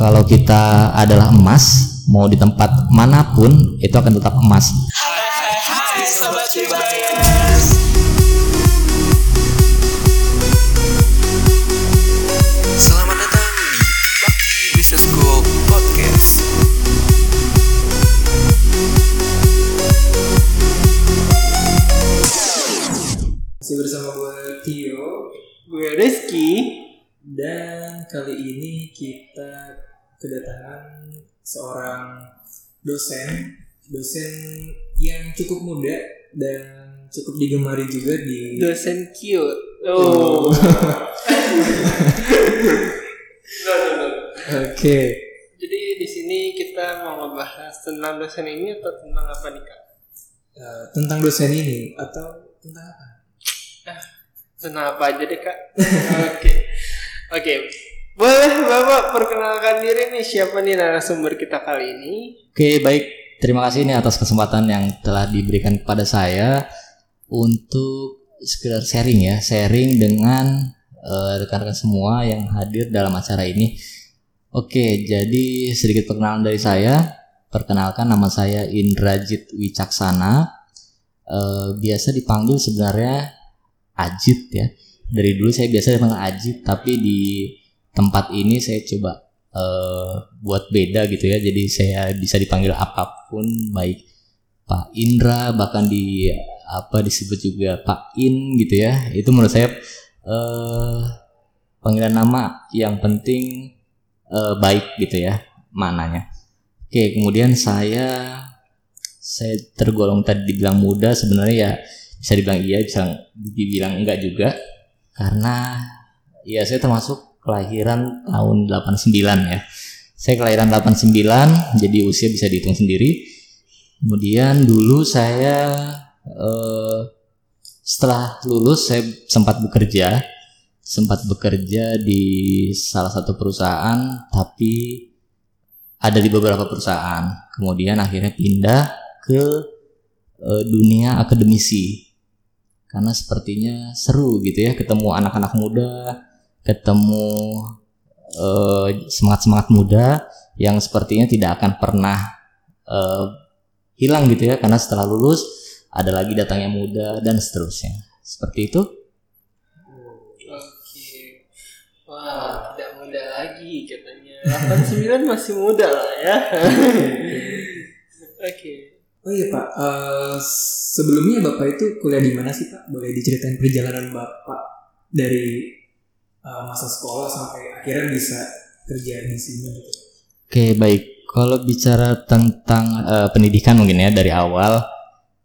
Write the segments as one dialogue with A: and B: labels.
A: kalau kita adalah emas, mau di tempat mana pun itu akan tetap emas.
B: Hai hai hai sobat Cibayas. Selamat datang di Bakti Business School Podcast.
C: Masih bersama gue Tio
D: Gue Rizky
C: dan kali ini kita kedatangan seorang dosen dosen yang cukup muda dan cukup digemari juga di
D: dosen cute. Oh. no, no, no.
C: Oke
D: Jadi di sini kita mau ngebahas tentang dosen ini atau tentang apa nih kak?
C: eh, tentang dosen ini atau tentang apa?
D: Tentang apa aja deh kak? Oke, oke. Boleh bapak perkenalkan diri nih siapa nih narasumber kita kali ini?
A: Oke, baik. Terima kasih nih atas kesempatan yang telah diberikan kepada saya untuk sekedar sharing ya, sharing dengan eh, rekan-rekan semua yang hadir dalam acara ini. Oke, jadi sedikit perkenalan dari saya. Perkenalkan nama saya Indrajit Wicaksana. Eh, biasa dipanggil sebenarnya Ajit ya. Dari dulu saya biasa dipanggil Ajit, tapi di tempat ini saya coba eh, buat beda gitu ya. Jadi saya bisa dipanggil apa pun, baik Pak Indra, bahkan di apa disebut juga Pak In gitu ya. Itu menurut saya eh, panggilan nama yang penting eh, baik gitu ya mananya. Oke, kemudian saya saya tergolong tadi dibilang muda sebenarnya ya bisa dibilang iya bisa dibilang enggak juga karena ya saya termasuk kelahiran tahun 89 ya. Saya kelahiran 89 jadi usia bisa dihitung sendiri. Kemudian dulu saya eh, setelah lulus saya sempat bekerja sempat bekerja di salah satu perusahaan tapi ada di beberapa perusahaan. Kemudian akhirnya pindah ke eh, dunia akademisi. Karena sepertinya seru gitu ya ketemu anak-anak muda ketemu semangat semangat muda yang sepertinya tidak akan pernah eh, hilang gitu ya karena setelah lulus ada lagi datangnya muda dan seterusnya seperti itu
D: Oke. Wah, tidak muda lagi katanya. 89 masih muda lah ya. Oke.
C: Oh iya Pak, Eh, sebelumnya Bapak itu kuliah di mana sih Pak? Boleh diceritain perjalanan Bapak dari eh, masa sekolah sampai akhirnya bisa kerja di sini gitu.
A: Oke baik, kalau bicara tentang eh, pendidikan mungkin ya dari awal,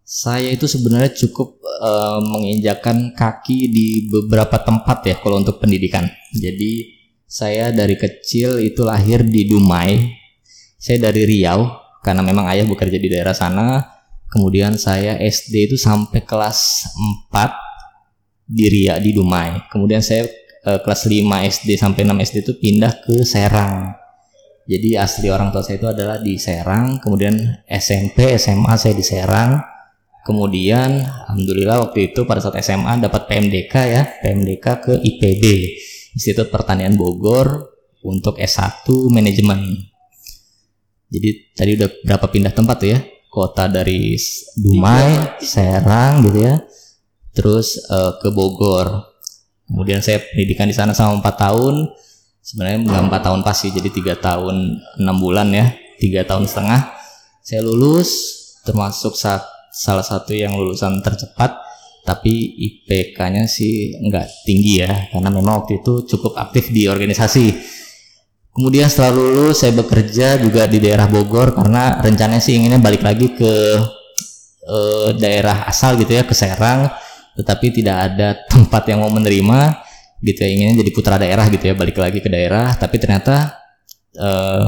A: saya itu sebenarnya cukup eh, menginjakan kaki di beberapa tempat ya kalau untuk pendidikan. Jadi saya dari kecil itu lahir di Dumai, saya dari Riau karena memang ayah bekerja di daerah sana. Kemudian saya SD itu sampai kelas 4 di Ria di Dumai. Kemudian saya eh, kelas 5 SD sampai 6 SD itu pindah ke Serang. Jadi asli orang tua saya itu adalah di Serang, kemudian SMP, SMA saya di Serang. Kemudian alhamdulillah waktu itu pada saat SMA dapat PMDK ya, PMDK ke IPB, Institut Pertanian Bogor untuk S1 manajemen. Jadi tadi udah berapa pindah tempat tuh ya? Kota dari Dumai, Serang gitu ya. Terus eh, ke Bogor. Kemudian saya pendidikan di sana selama 4 tahun. Sebenarnya nggak empat tahun pasti, jadi tiga tahun enam bulan ya, tiga tahun setengah. Saya lulus, termasuk saat salah satu yang lulusan tercepat, tapi IPK-nya sih nggak tinggi ya, karena memang waktu itu cukup aktif di organisasi. Kemudian setelah lulus saya bekerja juga di daerah Bogor karena rencananya sih inginnya balik lagi ke eh, daerah asal gitu ya ke Serang, tetapi tidak ada tempat yang mau menerima gitu ya inginnya jadi putra daerah gitu ya balik lagi ke daerah, tapi ternyata eh,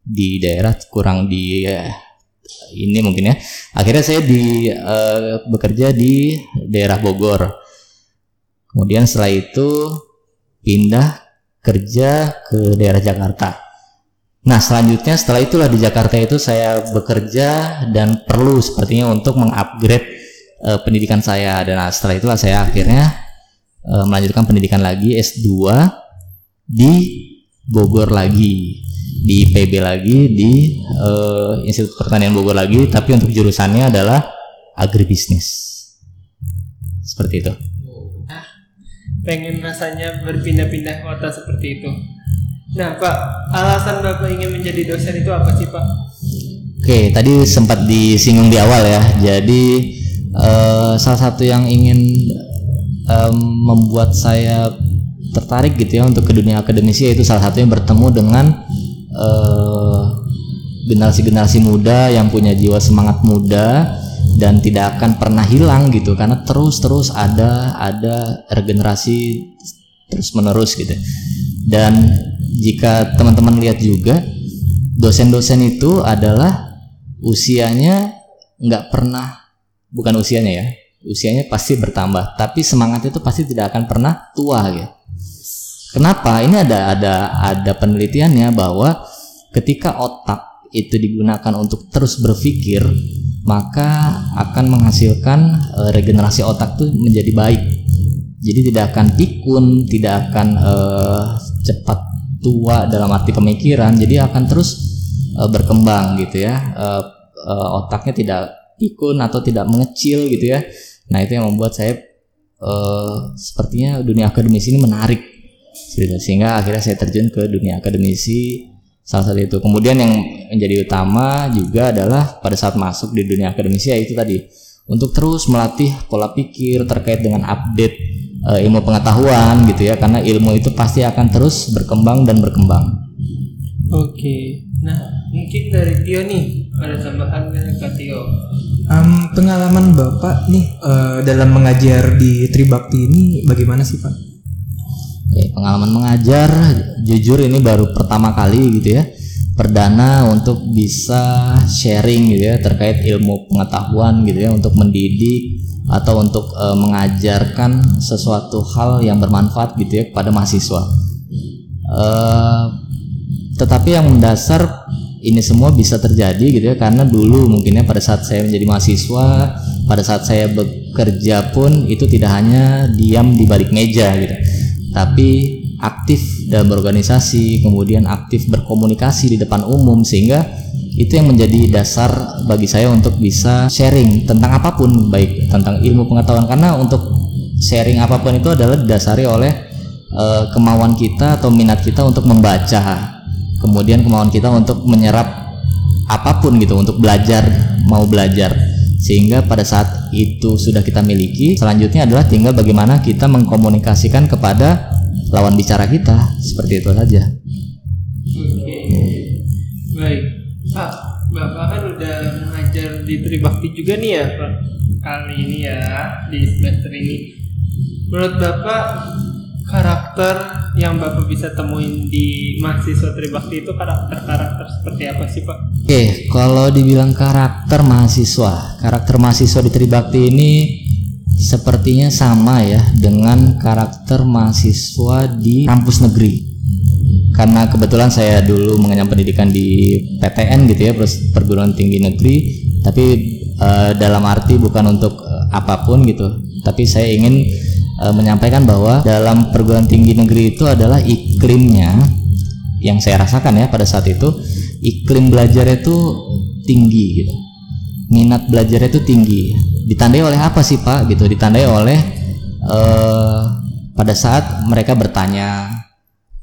A: di daerah kurang di eh, ini mungkin ya akhirnya saya di eh, bekerja di daerah Bogor. Kemudian setelah itu pindah kerja ke daerah Jakarta. Nah selanjutnya setelah itulah di Jakarta itu saya bekerja dan perlu sepertinya untuk mengupgrade eh, pendidikan saya dan nah, setelah itulah saya akhirnya eh, melanjutkan pendidikan lagi S2 di Bogor lagi. di IPB lagi di eh, Institut Pertanian Bogor lagi tapi untuk jurusannya adalah agribisnis seperti itu
D: pengen rasanya berpindah-pindah kota seperti itu. Nah, Pak, alasan Bapak ingin menjadi dosen itu apa sih, Pak?
A: Oke, tadi sempat disinggung di awal ya. Jadi eh, salah satu yang ingin em, membuat saya tertarik gitu ya untuk ke dunia akademisi yaitu salah satunya bertemu dengan eh, generasi-generasi muda yang punya jiwa semangat muda dan tidak akan pernah hilang gitu karena terus-terus ada ada regenerasi terus menerus gitu. Dan jika teman-teman lihat juga dosen-dosen itu adalah usianya nggak pernah bukan usianya ya. Usianya pasti bertambah. Tapi semangatnya itu pasti tidak akan pernah tua ya kenapa? Ini ada ada ada penelitiannya bahwa ketika otak itu digunakan untuk terus berpikir maka akan menghasilkan eh, regenerasi otak tuh menjadi baik. Jadi tidak akan pikun tidak akan eh, cepat tua dalam arti pemikiran. Jadi akan terus eh, berkembang gitu ya. Eh, eh, otaknya tidak pikun atau tidak mengecil gitu ya nah itu yang membuat saya eh, sepertinya dunia akademisi ini menarik itu. sehingga akhirnya saya terjun ke dunia akademisi salah satu itu kemudian yang menjadi utama juga adalah pada saat masuk di dunia akademisi yaitu tadi untuk terus melatih pola pikir terkait dengan update eh, ilmu pengetahuan gitu ya karena ilmu itu pasti akan terus berkembang dan berkembang
D: Oke. Nah, mungkin dari Tio nih ada tambahan dari Tio.
C: Em, pengalaman bapak nih eh, dalam mengajar di Tribakti ini bagaimana sih pak?
A: Oke, pengalaman mengajar jujur ini baru pertama kali gitu ya. Perdana untuk bisa sharing gitu ya terkait ilmu pengetahuan gitu ya untuk mendidik atau untuk eh, mengajarkan sesuatu hal yang bermanfaat gitu ya kepada mahasiswa. Eh, tetapi yang mendasar ini semua bisa terjadi gitu ya karena dulu mungkinnya pada saat saya menjadi mahasiswa pada saat saya bekerja pun itu tidak hanya diam di balik meja gitu. Tapi aktif dalam berorganisasi kemudian aktif berkomunikasi di depan umum sehingga itu yang menjadi dasar bagi saya untuk bisa sharing tentang apa pun baik tentang ilmu pengetahuan. Karena untuk sharing apa pun itu adalah didasari oleh eh, kemauan kita atau minat kita untuk membaca kemudian kemauan kita untuk menyerap apa pun gitu untuk belajar mau belajar sehingga pada saat itu sudah kita miliki selanjutnya adalah tinggal bagaimana kita mengkomunikasikan kepada lawan bicara kita seperti itu saja
D: Oke. Baik. Pak, Bapak kan udah mengajar di Tribakti juga nih ya, Pak. Kali ini ya di semester ini. Menurut Bapak karakter yang Bapak bisa temuin di mahasiswa Tribakti itu karakter-karakter seperti apa sih, Pak?
A: Oke, kalau dibilang karakter mahasiswa, karakter mahasiswa di Tribakti ini sepertinya sama ya dengan karakter mahasiswa di kampus negeri. Karena kebetulan saya dulu mengenyam pendidikan di PTN gitu ya, perguruan tinggi negeri, tapi eh, dalam arti bukan untuk eh, apa pun gitu, tapi saya ingin eh, menyampaikan bahwa dalam perguruan tinggi negeri itu adalah iklimnya yang saya rasakan ya pada saat itu iklim belajar itu tinggi gitu. Minat belajar itu tinggi. Ditandai oleh apa sih pak? Gitu ditandai oleh eh, pada saat mereka bertanya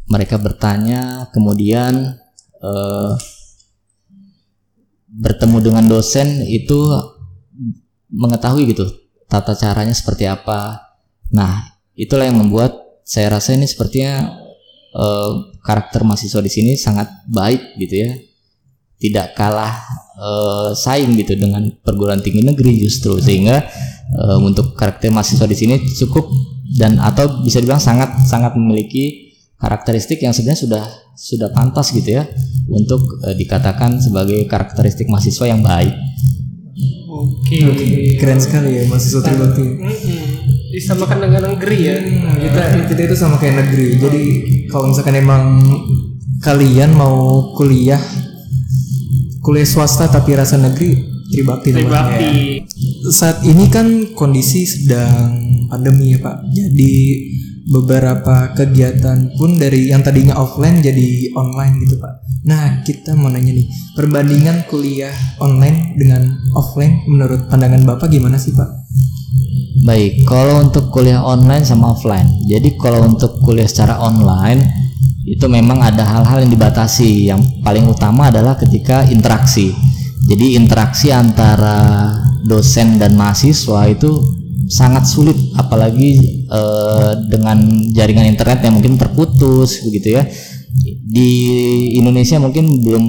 A: mereka bertanya kemudian eh, bertemu dengan dosen itu mengetahui gitu tata caranya seperti apa nah itulah yang membuat saya rasa ini sepertinya eh, karakter mahasiswa di sini sangat baik gitu ya tidak kalah eh, saing gitu dengan perguruan tinggi negeri justru sehingga eh, untuk karakter mahasiswa di sini cukup dan atau bisa dibilang sangat sangat memiliki karakteristik yang sebenarnya sudah sudah pantas gitu ya untuk eh, dikatakan sebagai karakteristik mahasiswa yang baik.
D: Oke.
C: Keren sekali ya mahasiswa Tribakti.
D: Mm-mm. Disamakan dengan negeri ya.
C: kita kita itu sama kayak negeri. Jadi kalau misalkan emang kalian mau kuliah kuliah swasta tapi rasa negeri Tribakti namanya ya.
D: Tribakti.
C: Saat ini kan kondisi sedang pandemi ya Pak. Jadi beberapa kegiatan pun dari yang tadinya offline jadi online gitu pak. Nah kita mau nanya nih perbandingan kuliah online dengan offline menurut pandangan bapak gimana sih pak?
A: Baik, kalau untuk kuliah online sama offline. Jadi kalau untuk kuliah secara online itu memang ada hal-hal yang dibatasi. Yang paling utama adalah ketika interaksi. Jadi interaksi antara dosen dan mahasiswa itu sangat sulit apalagi eh, dengan jaringan internet yang mungkin terputus begitu ya di Indonesia mungkin belum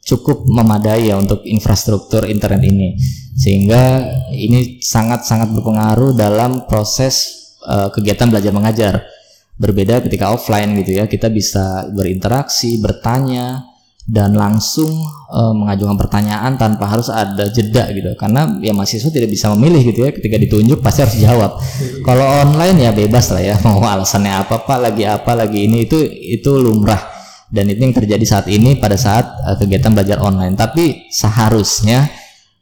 A: cukup memadai ya untuk infrastruktur internet ini. Sehingga ini sangat-sangat berpengaruh dalam proses eh, kegiatan belajar mengajar. Berbeda ketika offline gitu ya kita bisa berinteraksi bertanya dan langsung uh, mengajukan pertanyaan tanpa harus ada jeda gitu. Karena ya mahasiswa tidak bisa memilih gitu ya ketika ditunjuk pasti harus jawab kalau online ya bebas lah ya mau alasannya apa pak lagi apa lagi ini itu itu lumrah dan itu yang terjadi saat ini pada saat uh, kegiatan belajar online. Tapi seharusnya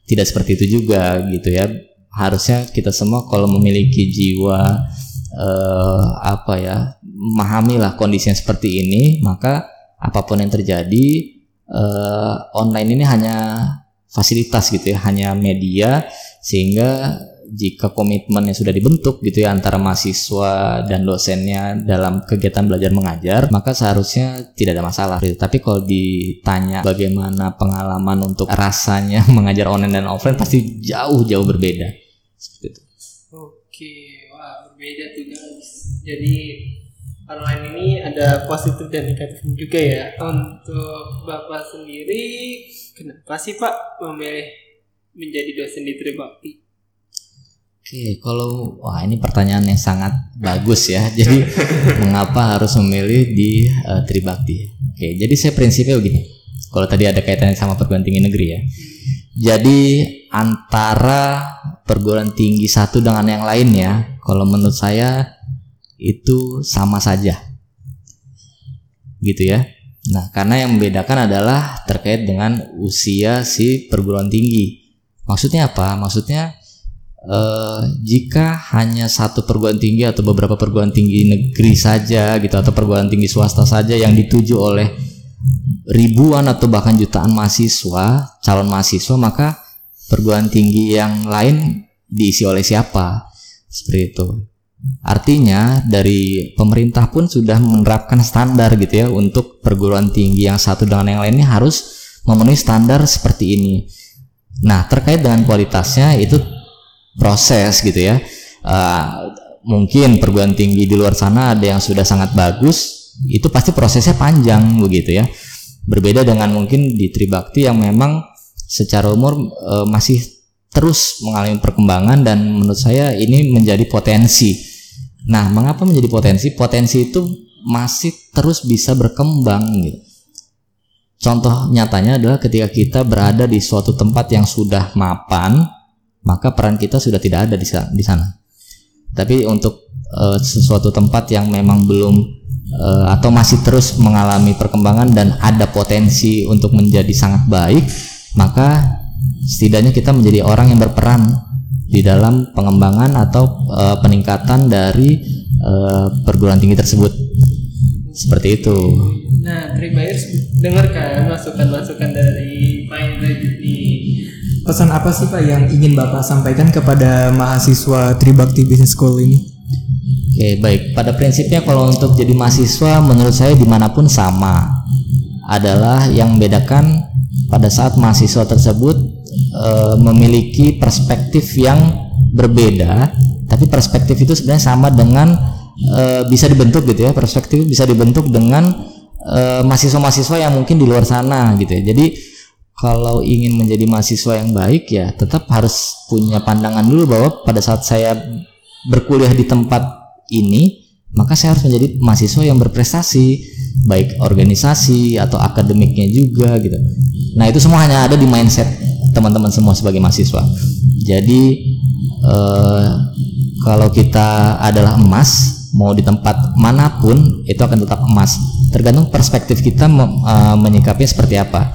A: tidak seperti itu juga gitu ya. Harusnya kita semua kalau memiliki jiwa uh, apa ya memahami lah kondisi yang seperti ini maka apa pun yang terjadi uh, online ini hanya fasilitas gitu ya, hanya media sehingga jika komitmen yang sudah dibentuk gitu ya antara mahasiswa dan dosennya dalam kegiatan belajar mengajar maka seharusnya tidak ada masalah gitu. Tapi kalau ditanya bagaimana pengalaman untuk rasanya mengajar online dan offline pasti jauh-jauh berbeda. Seperti itu.
D: Oke, wah berbeda tuh guys. Jadi online ini ada positif dan negatifnya juga ya. Untuk Bapak sendiri, kenapa sih Pak memilih menjadi dosen di Tribakti?
A: Oke, kalau wah ini pertanyaan yang sangat bagus ya. Jadi mengapa harus memilih di uh, Tribakti? Oke, jadi saya prinsipnya begini. Kalau tadi ada kaitannya sama perguruan tinggi negeri ya. Jadi antara perguruan tinggi satu dengan yang lainnya, kalau menurut saya itu sama saja. Gitu ya. Nah, karena yang membedakan adalah terkait dengan usia si perguruan tinggi. Maksudnya apa? Maksudnya eh, jika hanya satu perguruan tinggi atau beberapa perguruan tinggi negeri saja gitu atau perguruan tinggi swasta saja yang dituju oleh ribuan atau bahkan jutaan mahasiswa, calon mahasiswa, maka perguruan tinggi yang lain diisi oleh siapa? Seperti itu. Artinya dari pemerintah pun sudah menerapkan standar gitu ya untuk perguruan tinggi yang satu dengan yang lainnya harus memenuhi standar seperti ini. Nah terkait dengan kualitasnya itu proses gitu ya. Uh, mungkin perguruan tinggi di luar sana ada yang sudah sangat bagus, itu pasti prosesnya panjang begitu ya. Berbeda dengan mungkin di Tribakti yang memang secara umur uh, masih terus mengalami perkembangan dan menurut saya ini menjadi potensi Nah, mengapa menjadi potensi? Potensi itu masih terus bisa berkembang gitu. Contoh nyatanya adalah ketika kita berada di suatu tempat yang sudah mapan, maka peran kita sudah tidak ada di sana. Tapi untuk uh, sesuatu tempat yang memang belum uh, atau masih terus mengalami perkembangan dan ada potensi untuk menjadi sangat baik, maka setidaknya kita menjadi orang yang berperan di dalam pengembangan atau uh, peningkatan dari uh, perguruan tinggi tersebut seperti itu.
D: Nah, Tribuyers dengarkan masukan-masukan dari Indra ini.
C: Pesan apa sih Pak yang ingin Bapak sampaikan kepada mahasiswa Tribakti Business School ini?
A: Oke, baik. Pada prinsipnya kalau untuk jadi mahasiswa menurut saya di mana pun sama. Adalah yang membedakan pada saat mahasiswa tersebut e, memiliki perspektif yang berbeda tapi perspektif itu sebenarnya sama dengan e, bisa dibentuk gitu ya perspektif bisa dibentuk dengan eh, mahasiswa-mahasiswa yang mungkin di luar sana gitu ya jadi kalau ingin menjadi mahasiswa yang baik ya tetap harus punya pandangan dulu bahwa pada saat saya berkuliah di tempat ini maka saya harus menjadi mahasiswa yang berprestasi baik organisasi atau akademiknya juga gitu nah itu semua hanya ada di mindset teman-teman semua sebagai mahasiswa. Jadi eh, kalau kita adalah emas, mau di tempat mana pun itu akan tetap emas. Tergantung perspektif kita uh, menyikapinya seperti apa.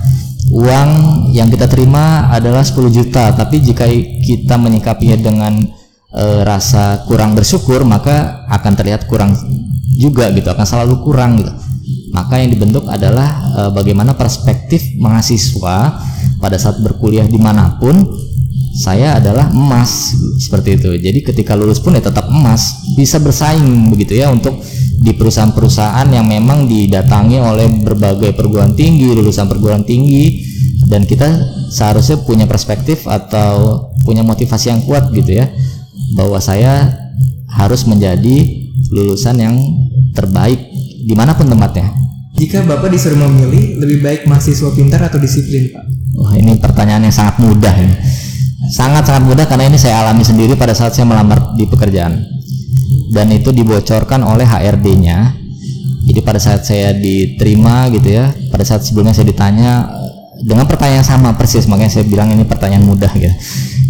A: Uang yang kita terima adalah 10 juta, tapi jika kita menyikapinya dengan eh, rasa kurang bersyukur maka akan terlihat kurang juga gitu akan selalu kurang gitu. Maka yang dibentuk adalah eh, bagaimana perspektif mahasiswa pada saat berkuliah di mana pun saya adalah emas seperti itu. Jadi ketika lulus pun ya tetap emas bisa bersaing begitu ya untuk di perusahaan-perusahaan yang memang didatangi oleh berbagai perguruan tinggi lulusan perguruan tinggi dan kita seharusnya punya perspektif atau punya motivasi yang kuat gitu ya bahwa saya harus menjadi lulusan yang terbaik di mana pun tempatnya
C: Jika Bapak disuruh memilih, lebih baik mahasiswa pintar atau disiplin, Pak?
A: Wah ini pertanyaan yang sangat mudah ini. Sangat-sangat mudah karena ini saya alami sendiri pada saat saya melamar di pekerjaan. Dan itu dibocorkan oleh HRD-nya. Jadi pada saat saya diterima gitu ya, pada saat sebelumnya saya ditanya eh, dengan pertanyaan sama persis, makanya saya bilang ini pertanyaan mudah gitu.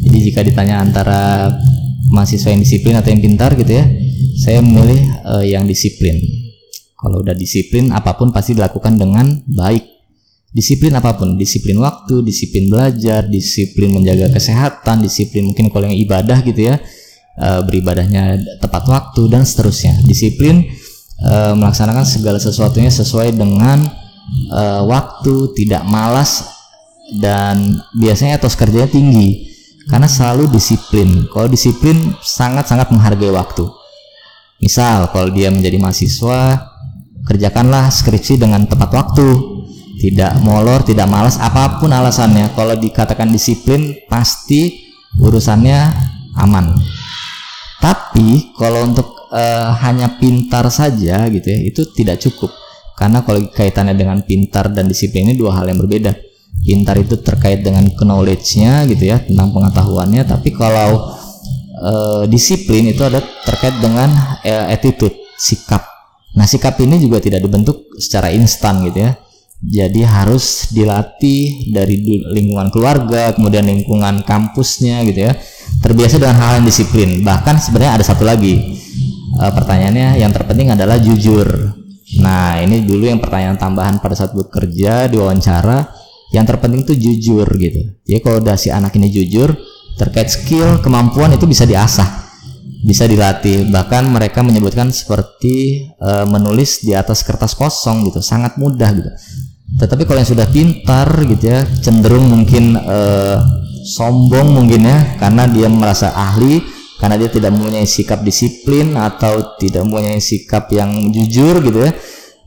A: Jadi jika ditanya antara mahasiswa yang disiplin atau yang pintar gitu ya, saya memilih eh, yang disiplin. Kalau udah disiplin, apa pun pasti dilakukan dengan baik disiplin apa pun disiplin waktu disiplin belajar disiplin menjaga kesehatan disiplin mungkin kalau yang ibadah gitu ya eh, beribadahnya tepat waktu dan seterusnya. Disiplin eh, melaksanakan segala sesuatunya sesuai dengan eh, waktu tidak malas dan biasanya etos kerjanya tinggi karena selalu disiplin. Kalau disiplin sangat-sangat menghargai waktu. Misal kalau dia menjadi mahasiswa kerjakanlah skripsi dengan tepat waktu. Tidak molor tidak malas apa pun alasannya. Kalau dikatakan disiplin pasti urusannya aman tapi kalau untuk eh, hanya pintar saja gitu ya itu tidak cukup. Karena kalau kaitannya dengan pintar dan disiplin ini dua hal yang berbeda. Pintar itu terkait dengan knowledge-nya gitu ya tentang pengetahuannya. Tapi kalau eh, disiplin itu ada terkait dengan eh, attitude sikap. Nah sikap ini juga tidak dibentuk secara instan gitu ya. Jadi harus dilatih dari lingkungan keluarga, kemudian lingkungan kampusnya gitu ya. Terbiasa dengan hal yang disiplin. Bahkan sebenarnya ada satu lagi Eh, pertanyaannya yang terpenting adalah jujur. Nah ini dulu yang pertanyaan tambahan pada saat bekerja di wawancara. Yang terpenting itu jujur gitu. Jadi kalau udah si anak ini jujur terkait skill, kemampuan itu bisa diasah bisa dilatih bahkan mereka menyebutkan seperti eh, menulis di atas kertas kosong gitu sangat mudah gitu tetapi kalau yang sudah pintar gitu ya cenderung mungkin eh, sombong mungkin ya karena dia merasa ahli karena dia tidak mempunyai sikap disiplin atau tidak mempunyai sikap yang jujur gitu ya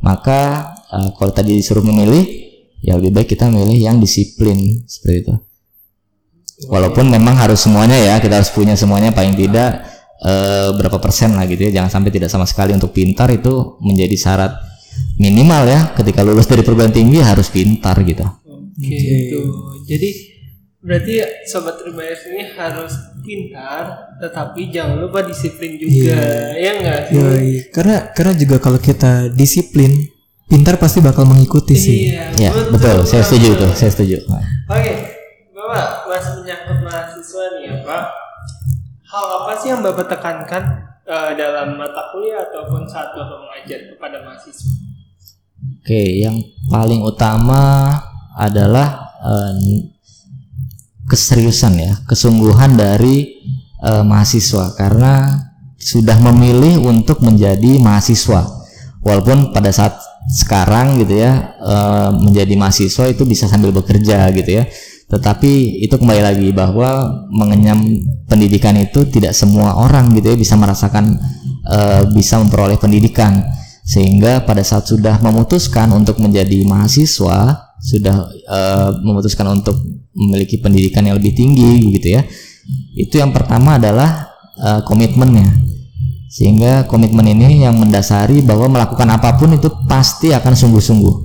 A: maka eh, kalau tadi disuruh memilih ya lebih baik kita memilih yang disiplin seperti itu. Walaupun memang harus semuanya ya kita harus punya semuanya paling tidak eh, berapa persen lah gitu ya jangan sampai tidak sama sekali. Untuk pintar itu menjadi syarat minimal ya ketika lulus dari perguruan tinggi harus pintar gitu
D: Oke, itu. Jadi berarti sobat Tribayers ini harus pintar, tetapi jangan lupa disiplin juga, ya enggak sih?
C: Yoi. Karena karena juga kalau kita disiplin, pintar pasti bakal mengikuti sih.
D: Iya,
A: ya betul saya setuju tuh saya setuju
D: Oke, Bapak masih menyangkut mahasiswa nih ya Pak. Hal apa sih yang Bapak tekankan eh, dalam mata kuliah ataupun saat Bapak mengajar kepada mahasiswa?
A: Oke yang paling utama adalah eh, keseriusan ya kesungguhan dari eh, mahasiswa. Karena sudah memilih untuk menjadi mahasiswa. Walaupun pada saat sekarang gitu ya eh, menjadi mahasiswa itu bisa sambil bekerja gitu ya. Tetapi itu kembali lagi bahwa mengenyam pendidikan itu tidak semua orang gitu ya bisa merasakan eh, bisa memperoleh pendidikan sehingga pada saat sudah memutuskan untuk menjadi mahasiswa sudah eh, memutuskan untuk memiliki pendidikan yang lebih tinggi gitu ya. Itu yang pertama adalah eh, komitmennya. Sehingga komitmen ini yang mendasari bahwa melakukan apa pun itu pasti akan sungguh-sungguh.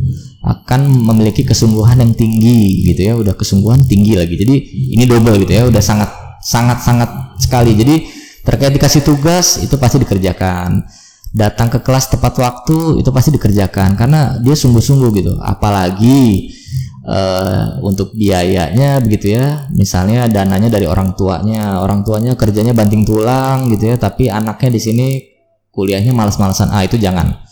A: Akan memiliki kesungguhan yang tinggi gitu ya. Udah kesungguhan tinggi lagi. Jadi ini double gitu ya. Udah sangat sangat sangat sekali. Jadi terkait dikasih tugas itu pasti dikerjakan datang ke kelas tepat waktu itu pasti dikerjakan. Karena dia sungguh-sungguh gitu. Apalagi eh, untuk biayanya begitu ya. Misalnya dananya dari orang tuanya. Orang tuanya kerjanya banting tulang gitu ya. Tapi anaknya di sini kuliahnya malas-malasan ah itu jangan.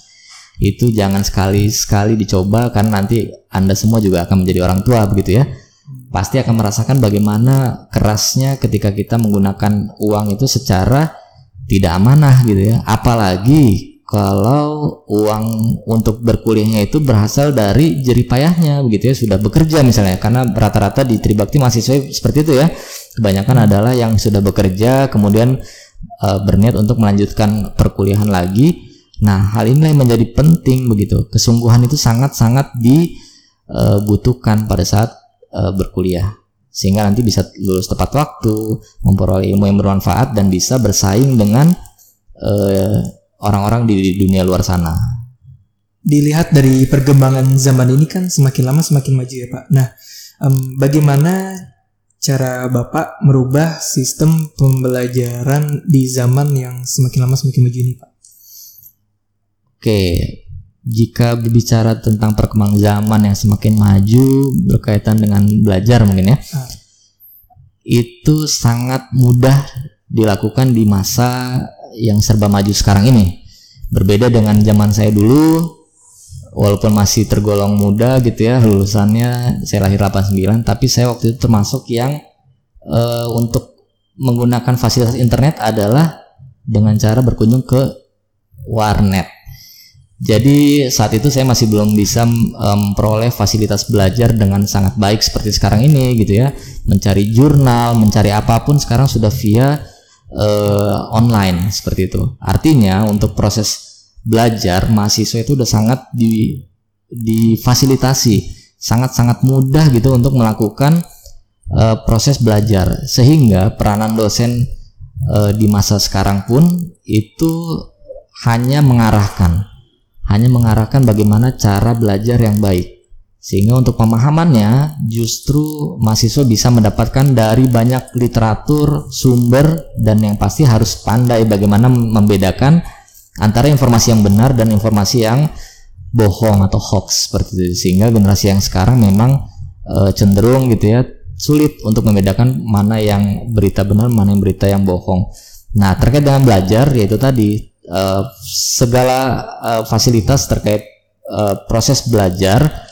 A: Itu jangan sekali-sekali dicoba karena nanti anda semua juga akan menjadi orang tua begitu ya. Pasti akan merasakan bagaimana kerasnya ketika kita menggunakan uang itu secara tidak amanah gitu ya. Apalagi kalau uang untuk berkuliahnya itu berasal dari jeripayahnya begitu ya sudah bekerja misalnya. Karena rata-rata di Tribakti mahasiswa seperti itu ya. Kebanyakan adalah yang sudah bekerja kemudian uh, berniat untuk melanjutkan perkuliahan lagi. Nah hal ini yang menjadi penting begitu. Kesungguhan itu sangat-sangat dibutuhkan pada saat uh, berkuliah sehingga nanti bisa lulus tepat waktu memperoleh ilmu yang bermanfaat dan bisa bersaing dengan uh, orang-orang di dunia luar sana.
C: Dilihat dari perkembangan zaman ini kan semakin lama semakin maju ya Pak. Nah, um, bagaimana cara Bapak merubah sistem pembelajaran di zaman yang semakin lama semakin maju ini Pak?
A: Oke, jika berbicara tentang perkembangan zaman yang semakin maju berkaitan dengan belajar mungkin ya, ah. itu sangat mudah dilakukan di masa yang serba maju sekarang ini. Berbeda dengan zaman saya dulu, walaupun masih tergolong muda gitu ya, lulusannya saya lahir 89, tapi saya waktu itu termasuk yang uh, untuk menggunakan fasilitas internet adalah dengan cara berkunjung ke warnet. Jadi saat itu saya masih belum bisa memperoleh um, fasilitas belajar dengan sangat baik seperti sekarang ini gitu ya. Mencari jurnal, mencari apa pun sekarang sudah via uh, online seperti itu. Artinya untuk proses belajar mahasiswa itu udah sangat di difasilitasi, sangat-sangat mudah gitu untuk melakukan uh, proses belajar sehingga peranan dosen uh, di masa sekarang pun itu hanya mengarahkan hanya mengarahkan bagaimana cara belajar yang baik sehingga untuk pemahamannya justru mahasiswa bisa mendapatkan dari banyak literatur, sumber dan yang pasti harus pandai bagaimana membedakan antara informasi yang benar dan informasi yang bohong atau hoax seperti itu sehingga generasi yang sekarang memang e, cenderung gitu ya sulit untuk membedakan mana yang berita benar mana yang berita yang bohong. Nah terkait dengan belajar yaitu tadi e, segala e, fasilitas terkait e, proses belajar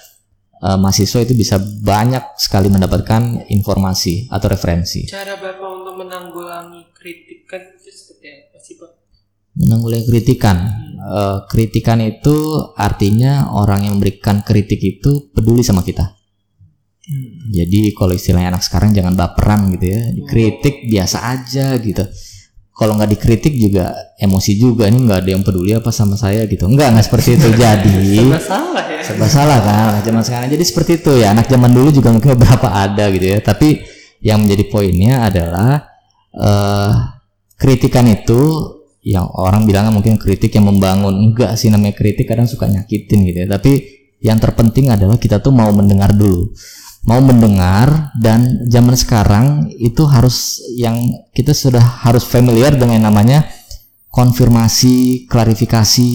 A: uh, mahasiswa itu bisa banyak sekali mendapatkan informasi atau referensi.
D: Cara Bapak untuk menanggulangi kritikan itu seperti apa sih Pak?
A: Menanggulangi kritikan. Uh, kritikan itu artinya orang yang memberikan kritik itu peduli sama kita. Hmm. Jadi kalau istilahnya anak sekarang jangan baperan gitu ya. Kritik biasa aja gitu kalau nggak dikritik juga emosi juga ini nggak ada yang peduli apa sama saya gitu. Nggak nggak seperti itu. Jadi
D: serba salah ya.
A: serba salah kan anak zaman sekarang. Jadi seperti itu ya anak zaman dulu juga mungkin beberapa ada gitu ya. Tapi yang menjadi poinnya adalah uh, kritikan itu yang orang bilang mungkin kritik yang membangun. Enggak sih namanya kritik kadang suka nyakitin gitu ya. Tapi yang terpenting adalah kita tuh mau mendengar dulu mau mendengar dan zaman sekarang itu harus yang kita sudah harus familiar dengan namanya konfirmasi, klarifikasi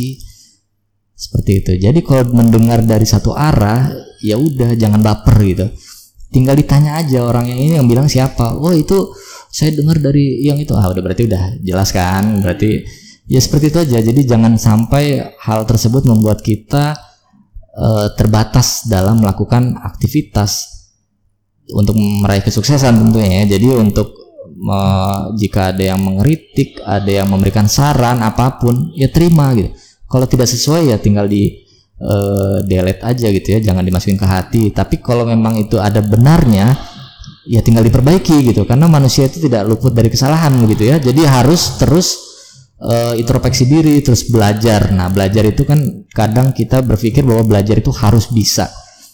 A: seperti itu. Jadi kalau mendengar dari satu arah ya udah jangan baper gitu. Tinggal ditanya aja orang yang ini yang bilang siapa. Oh itu saya dengar dari yang itu. Ah udah berarti udah jelas kan. Berarti ya seperti itu aja. Jadi jangan sampai hal tersebut membuat kita uh, terbatas dalam melakukan aktivitas untuk meraih kesuksesan tentunya ya. Jadi untuk uh, jika ada yang mengkritik, ada yang memberikan saran apa pun, ya terima gitu. Kalau tidak sesuai ya tinggal di uh, delete aja gitu ya, jangan dimasukin ke hati. Tapi kalau memang itu ada benarnya, ya tinggal diperbaiki gitu. Karena manusia itu tidak luput dari kesalahan gitu ya. Jadi harus terus uh, introspeksi diri, terus belajar. Nah, belajar itu kan kadang kita berpikir bahwa belajar itu harus bisa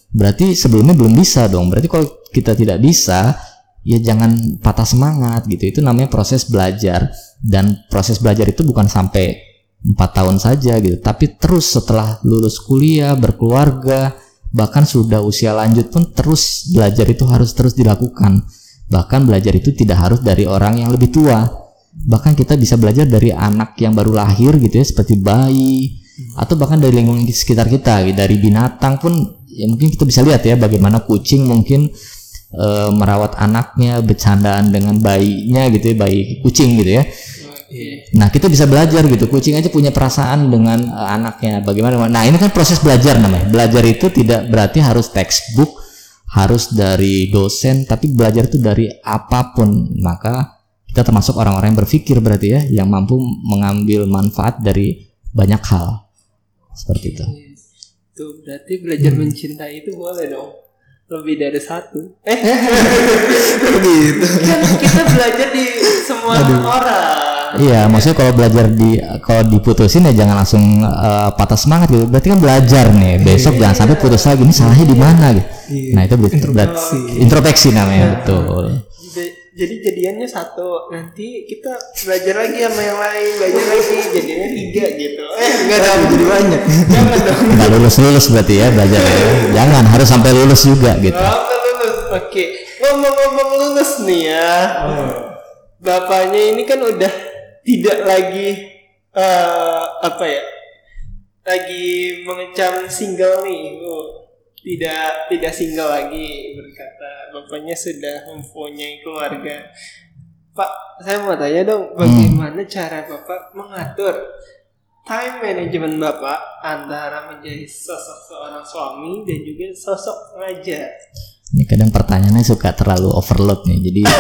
A: berarti sebelumnya belum bisa dong. Berarti kalau kita tidak bisa ya jangan patah semangat gitu. Itu namanya proses belajar. Dan proses belajar itu bukan sampai empat tahun saja gitu. Tapi terus setelah lulus kuliah berkeluarga bahkan sudah usia lanjut pun terus belajar itu harus terus dilakukan. Bahkan belajar itu tidak harus dari orang yang lebih tua. Bahkan kita bisa belajar dari anak yang baru lahir gitu ya seperti bayi atau bahkan dari lingkungan sekitar kita dari binatang pun ya mungkin kita bisa lihat ya bagaimana kucing mungkin e, merawat anaknya bercandaan dengan bayinya gitu ya bayi kucing gitu ya. Nah kita bisa belajar gitu. Kucing aja punya perasaan dengan e, anaknya. Bagaimana? Nah ini kan proses belajar namanya. Belajar itu tidak berarti harus textbook harus dari dosen tapi belajar itu dari apa pun. Maka kita termasuk orang-orang yang berpikir berarti ya yang mampu mengambil manfaat dari banyak hal. Seperti itu
D: Tuh berarti belajar mencintai itu boleh dong. Lebih dari satu. Eh,
C: gitu
D: kan kita belajar di semua orang.
A: Iya, maksudnya kalau belajar di kalau diputusin ya jangan langsung eh, patah semangat gitu. Berarti kan belajar nih. Besok jangan sampai putus lagi. Ini salahnya di mana gitu.
C: Iya.
A: Nah, itu berarti
C: Introspeksi.
A: introspeksi namanya betul.
D: Jadi- Jadi jadiannya satu, nanti kita belajar lagi sama yang lain, belajar lagi, jadinya tiga gitu. Eh, enggak dong.
C: jadi banyak
D: Jangan dong.
A: Enggak lulus-lulus berarti ya belajar ya. Jangan harus sampai lulus juga gitu.
D: Apa lulus? Oke, ngomong-ngomong lulus nih ya. Bapaknya ini kan udah tidak lagi eh apa ya? Lagi mengecam single nih. Oh, tidak tidak single lagi berkata bapaknya sudah mempunyai keluarga. Pak, saya mau tanya dong, bagaimana cara Bapak mengatur time management Bapak antara menjadi sosok seorang suami dan juga sosok raja?
A: Ini kadang pertanyaannya suka terlalu overload nih. Jadi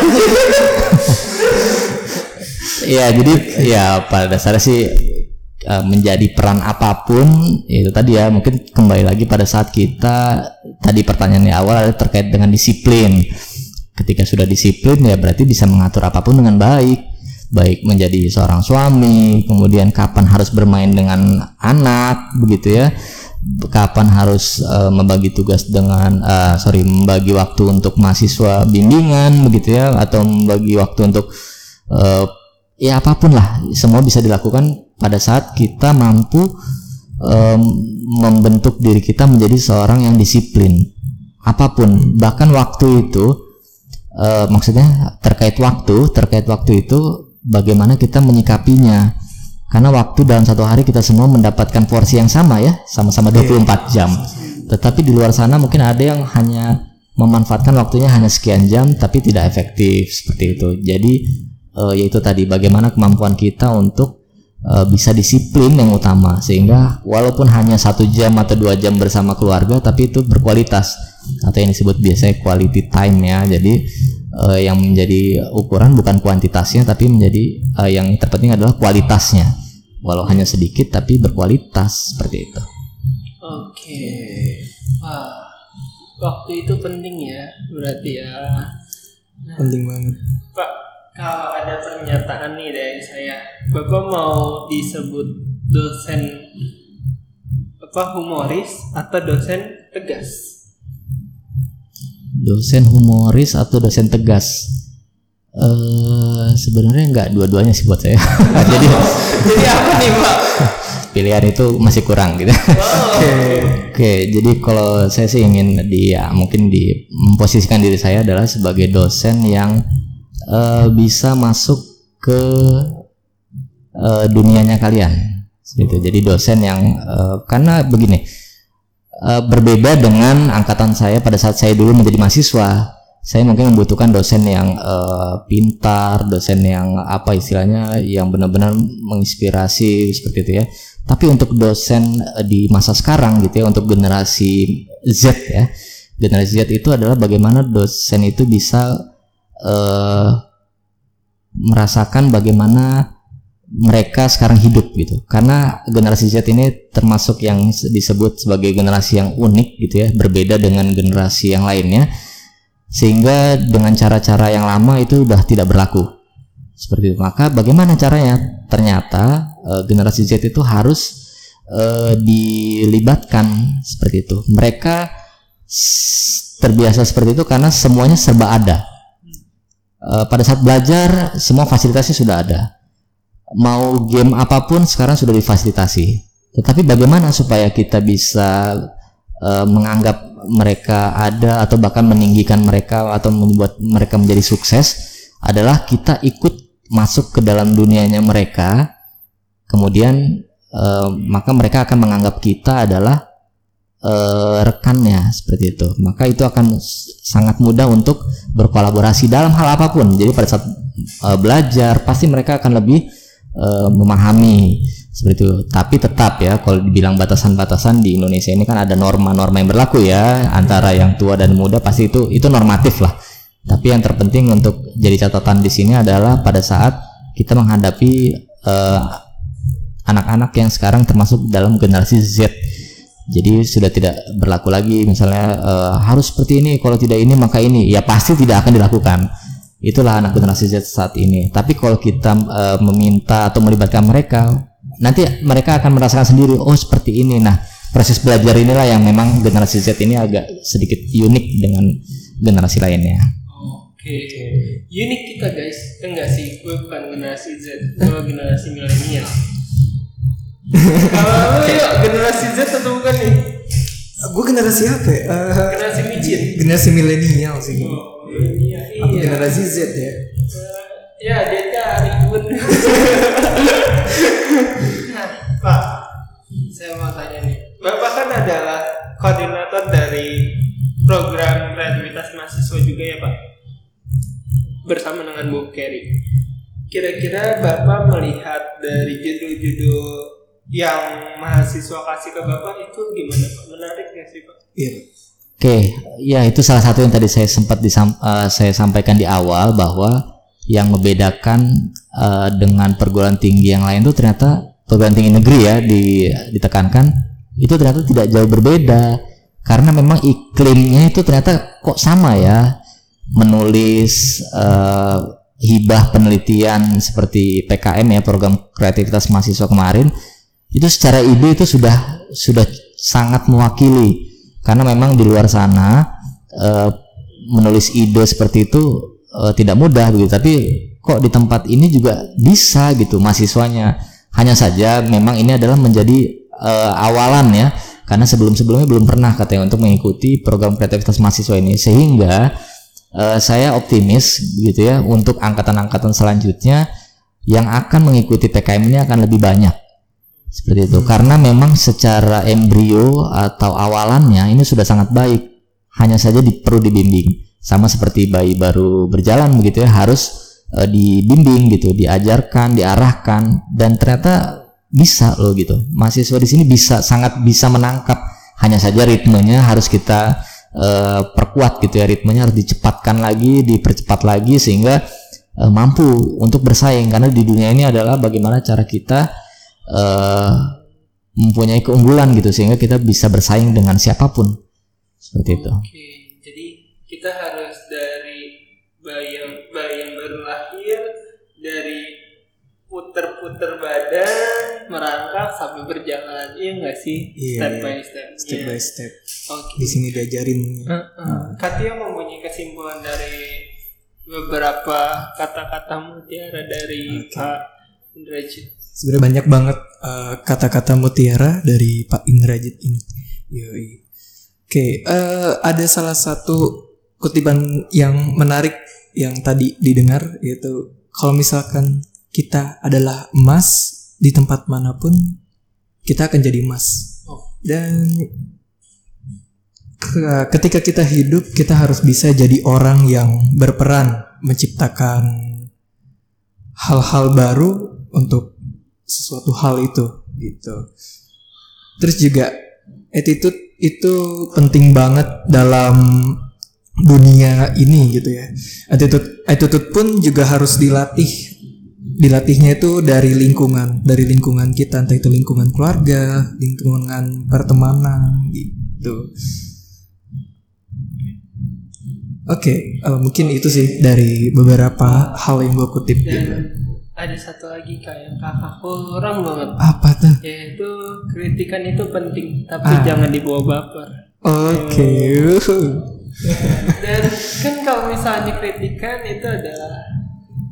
A: ya jadi ya pada dasarnya sih eh, menjadi peran apa pun itu tadi ya mungkin kembali lagi pada saat kita tadi pertanyaannya awal adalah terkait dengan disiplin. Ketika sudah disiplin ya berarti bisa mengatur apa pun dengan baik. Baik menjadi seorang suami, kemudian kapan harus bermain dengan anak begitu ya kapan harus eh, membagi tugas dengan eh, sorry membagi waktu untuk mahasiswa bimbingan begitu ya atau membagi waktu untuk eh, ya apa pun lah semua bisa dilakukan pada saat kita mampu em, membentuk diri kita menjadi seorang yang disiplin. Apa pun bahkan waktu itu eh, maksudnya terkait waktu terkait waktu itu bagaimana kita menyikapinya. Karena waktu dalam satu hari kita semua mendapatkan porsi yang sama ya sama-sama 24 jam. Tetapi di luar sana mungkin ada yang hanya memanfaatkan waktunya hanya sekian jam tapi tidak efektif seperti itu. Jadi eh, yaitu tadi bagaimana kemampuan kita untuk eh, bisa disiplin yang utama. Sehingga walaupun hanya satu jam atau dua jam bersama keluarga tapi itu berkualitas. Atau yang disebut biasanya quality time ya. Jadi eh, yang menjadi ukuran bukan kuantitasnya tapi menjadi eh, yang terpenting adalah kualitasnya. Walau hanya sedikit tapi berkualitas. Seperti itu.
D: Oke. Wah, waktu itu penting ya, berarti ya.
C: penting banget.
D: Pak, kalau ada pernyataan nih dari saya, Bapak mau disebut dosen apa humoris atau dosen tegas?
A: dosen humoris atau dosen tegas eh sebenarnya nggak dua-duanya sih buat saya jadi
D: Jadi apa nih Pak?
A: pilihan itu masih kurang gitu oke jadi kalau saya sih ingin di ya, mungkin di memposisikan diri saya adalah sebagai dosen yang eh, bisa masuk ke eh, dunianya kalian. Gitu. Jadi dosen yang eh, karena begini eh, berbeda dengan angkatan saya pada saat saya dulu menjadi mahasiswa. Saya mungkin membutuhkan dosen yang eh, pintar dosen yang apa istilahnya yang benar-benar menginspirasi seperti itu ya. Tapi untuk dosen eh, di masa sekarang gitu ya untuk generasi Z ya generasi Z itu adalah bagaimana dosen itu bisa eh, merasakan bagaimana mereka sekarang hidup gitu. Karena generasi Z ini termasuk yang disebut sebagai generasi yang unik gitu ya berbeda dengan generasi yang lainnya. Sehingga dengan cara-cara yang lama itu udah tidak berlaku. Seperti itu. Maka bagaimana caranya? Ternyata eh, generasi Z itu harus eh, dilibatkan seperti itu. Mereka terbiasa seperti itu karena semuanya serba ada Eh, pada saat belajar semua fasilitasnya sudah ada mau game apa pun sekarang sudah difasilitasi. Tetapi bagaimana supaya kita bisa eh, menganggap mereka ada atau bahkan meninggikan mereka atau membuat mereka menjadi sukses adalah kita ikut masuk ke dalam dunianya mereka. Kemudian eh, maka mereka akan menganggap kita adalah eh, rekannya seperti itu. Maka itu akan sangat mudah untuk berkolaborasi dalam hal apa pun. Jadi pada saat eh, belajar pasti mereka akan lebih eh, memahami seperti itu tapi tetap ya kalau dibilang batasan-batasan di Indonesia ini kan ada norma-norma yang berlaku ya antara yang tua dan muda pasti itu itu normatif lah tapi yang terpenting untuk jadi catatan di sini adalah pada saat kita menghadapi anak-anak yang sekarang termasuk dalam generasi Z jadi sudah tidak berlaku lagi misalnya eh, harus seperti ini kalau tidak ini maka ini. Ya pasti tidak akan dilakukan. Itulah anak generasi Z saat ini. Tapi kalau kita eh, meminta atau melibatkan mereka nanti mereka akan merasakan sendiri oh seperti ini. Nah proses belajar inilah yang memang generasi Z ini agak sedikit unik dengan generasi lainnya.
D: Oke. Unik kita guys. Enggak sih, gue bukan generasi Z, gue generasi milenial. Kalau lu yuk generasi Z atau bukan nih?
C: Gue generasi apa ya? Eh,
D: Generasi micin.
C: generasi milenial sih.
D: Oh, milenial.
C: Apa
D: Iya.
C: generasi Z ya?
D: Eh, Ya, dia cari bun. nah, Pak, saya mau tanya nih. Bapak kan adalah koordinator dari program kreativitas mahasiswa juga ya, Pak? Bersama dengan Bu Kerry. Kira-kira Bapak melihat dari judul-judul yang mahasiswa kasih ke Bapak itu gimana, Pak? Menarik nggak sih, Pak?
C: Iya.
A: Oke, ya itu salah satu yang tadi saya sempat disam, eh, saya sampaikan di awal bahwa yang membedakan eh, dengan perguruan tinggi yang lain itu ternyata perguruan tinggi negeri ya di, ditekankan itu ternyata tidak jauh berbeda karena memang iklimnya itu ternyata kok sama ya menulis eh, hibah penelitian seperti PKM ya program kreativitas mahasiswa kemarin itu secara ide itu sudah sudah sangat mewakili. Karena memang di luar sana eh, menulis ide seperti itu eh, tidak mudah begitu. Tapi kok di tempat ini juga bisa gitu mahasiswanya. Hanya saja memang ini adalah menjadi eh, awalan ya. Karena sebelum-sebelumnya belum pernah katanya untuk mengikuti program kreativitas mahasiswa ini. Sehingga eh, saya optimis gitu ya untuk angkatan-angkatan selanjutnya yang akan mengikuti PKM ini akan lebih banyak seperti itu. Karena memang secara embrio atau awalannya ini sudah sangat baik. Hanya saja di, perlu dibimbing. Sama seperti bayi baru berjalan begitu ya harus eh, dibimbing gitu diajarkan diarahkan. Dan ternyata bisa loh gitu. Mahasiswa di sini bisa sangat bisa menangkap. Hanya saja ritmenya harus kita eh, perkuat gitu ya. Ritmenya harus dicepatkan lagi dipercepat lagi sehingga eh, mampu untuk bersaing. Karena di dunia ini adalah bagaimana cara kita eh, mempunyai keunggulan gitu sehingga kita bisa bersaing dengan siapa pun seperti itu.
D: Oke, jadi kita harus dari bayi yang bayi yang baru lahir dari puter-puter badan merangkak sampai berjalan, iya nggak sih?
C: Iya,
D: step
C: iya.
D: by step.
C: Step
D: Iya.
C: by step.
D: Oke.
C: Di sini diajarin.
D: Heeh. Katia mempunyai kesimpulan dari beberapa kata-kata mutiara dari
C: Oke.
D: Pak Indrajit.
C: Sebenarnya banyak banget eh, kata-kata mutiara dari Pak Indrajit ini. Yoi. Oke, eh, ada salah satu kutipan yang menarik yang tadi didengar yaitu kalau misalkan kita adalah emas di tempat mana pun kita akan jadi emas.
D: Oh.
C: Dan ke- ketika kita hidup kita harus bisa jadi orang yang berperan menciptakan hal-hal baru untuk sesuatu hal itu gitu. Terus juga attitude itu penting banget dalam dunia ini gitu ya. Attitude attitude pun juga harus dilatih. Dilatihnya itu dari lingkungan, dari lingkungan kita, entah itu lingkungan keluarga, lingkungan pertemanan gitu. Oke, eh, mungkin itu sih dari beberapa hal yang gue kutip gitu.
D: Ada satu lagi kak yang kakak kurang banget
C: Apa tuh?
D: yaitu kritikan itu penting tapi
C: Ah.
D: jangan dibawa baper
C: Oke.
D: dan kan kalau misalnya kritikan itu adalah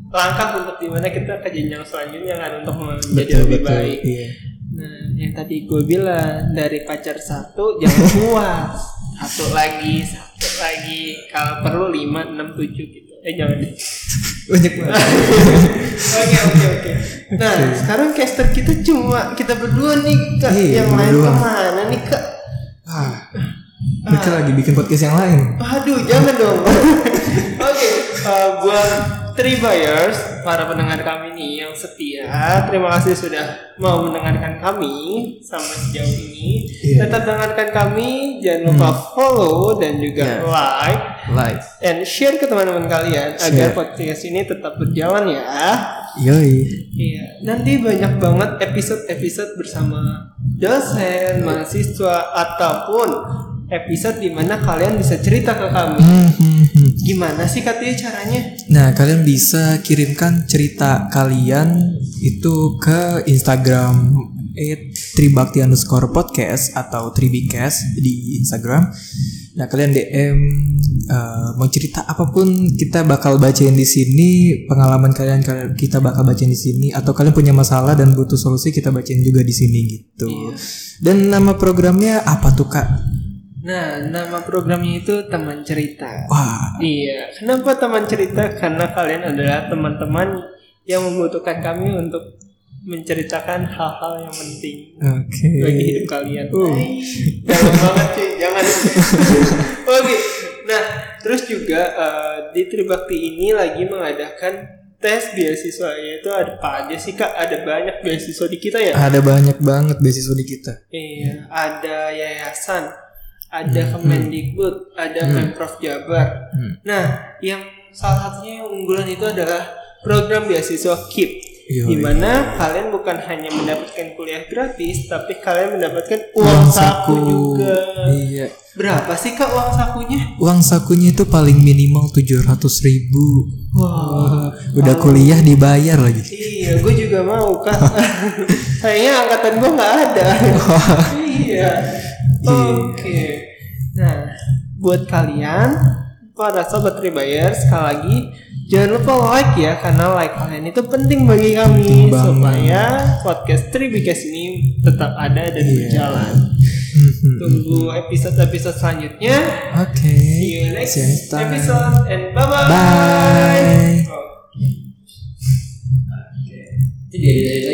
D: langkah untuk di mana kita ke jenjang selanjutnya kan untuk menjadi
C: betul
D: lebih
C: betul.
D: baik
C: Iya.
D: nah yang tadi gue bilang dari pacar satu jangan puas satu lagi satu lagi kalau perlu lima enam tujuh gitu eh jangan.
C: Banyak banget.
D: Oke oke oke. Nah sekarang caster kita cuma kita berdua nih kak.
C: Iya,
D: yang lain
C: berdua.
D: ke mana nih kak?
C: Ah, mereka lagi bikin podcast yang lain.
D: Aduh jangan dong. oke. eh, buat Three buyers, para pendengar kami nih yang setia, terima kasih sudah mau mendengarkan kami sampai sejauh ini.
C: Iya.
D: Tetap dengarkan kami, jangan lupa follow dan juga
C: Iya.
D: like
C: Live.
D: and share ke teman-teman kalian agar podcast ini tetap berjalan ya.
C: Yoi.
D: Iya, nanti banyak banget episode-episode bersama dosen, mahasiswa ataupun episode di mana kalian bisa cerita ke kami. Gimana sih katanya caranya?
C: Nah, kalian bisa kirimkan cerita kalian itu ke Instagram tribakti underscore podcast atau tribicast di Instagram. Nah, kalian DM eh, mau cerita apa pun kita bakal bacain di sini. Pengalaman kalian kita bakal bacain di sini. Atau kalian punya masalah dan butuh solusi kita bacain juga di sini gitu. Dan nama programnya apa tuh kak?
D: Nah, nama programnya itu teman cerita.
C: Wah,
D: Iya, kenapa teman cerita? Karena kalian adalah teman-teman yang membutuhkan kami untuk menceritakan hal-hal yang penting
C: oke.
D: bagi hidup kalian.
C: Uh.
D: Jangan banget cuy, jangan. Oke. Nah, terus juga eh, di Tribakti ini lagi mengadakan tes beasiswa yaitu ada apa aja sih kak? Ada banyak beasiswa di kita ya?
C: Ada banyak banget beasiswa di kita.
D: Iya, ada yayasan, ada Kemendikbud, ada Pemprov Jabar.
C: Hmm.
D: Nah, yang salah satunya yang unggulan itu adalah program beasiswa KIP. Di mana kalian bukan hanya mendapatkan kuliah gratis, tapi kalian mendapatkan uang, saku juga.
C: Iya.
D: Berapa sih kak uang sakunya?
C: Uang sakunya itu paling minimal 700 ribu.
D: Wah,
C: Udah kuliah dibayar lagi.
D: iya, gue juga mau kak. Kayaknya angkatan gue nggak ada. iya. Oke. Nah, buat kalian para sobat Tribuyer sekali lagi jangan lupa like ya karena like kalian itu penting bagi kami
C: Penting banget.
D: supaya podcast Tribikes ini tetap ada dan berjalan.
C: Mhm.
D: Tunggu episode-episode selanjutnya.
C: Oke.
D: See you next
C: See you next time.
D: episode and bye bye.
C: Bye.
A: Jadi lagi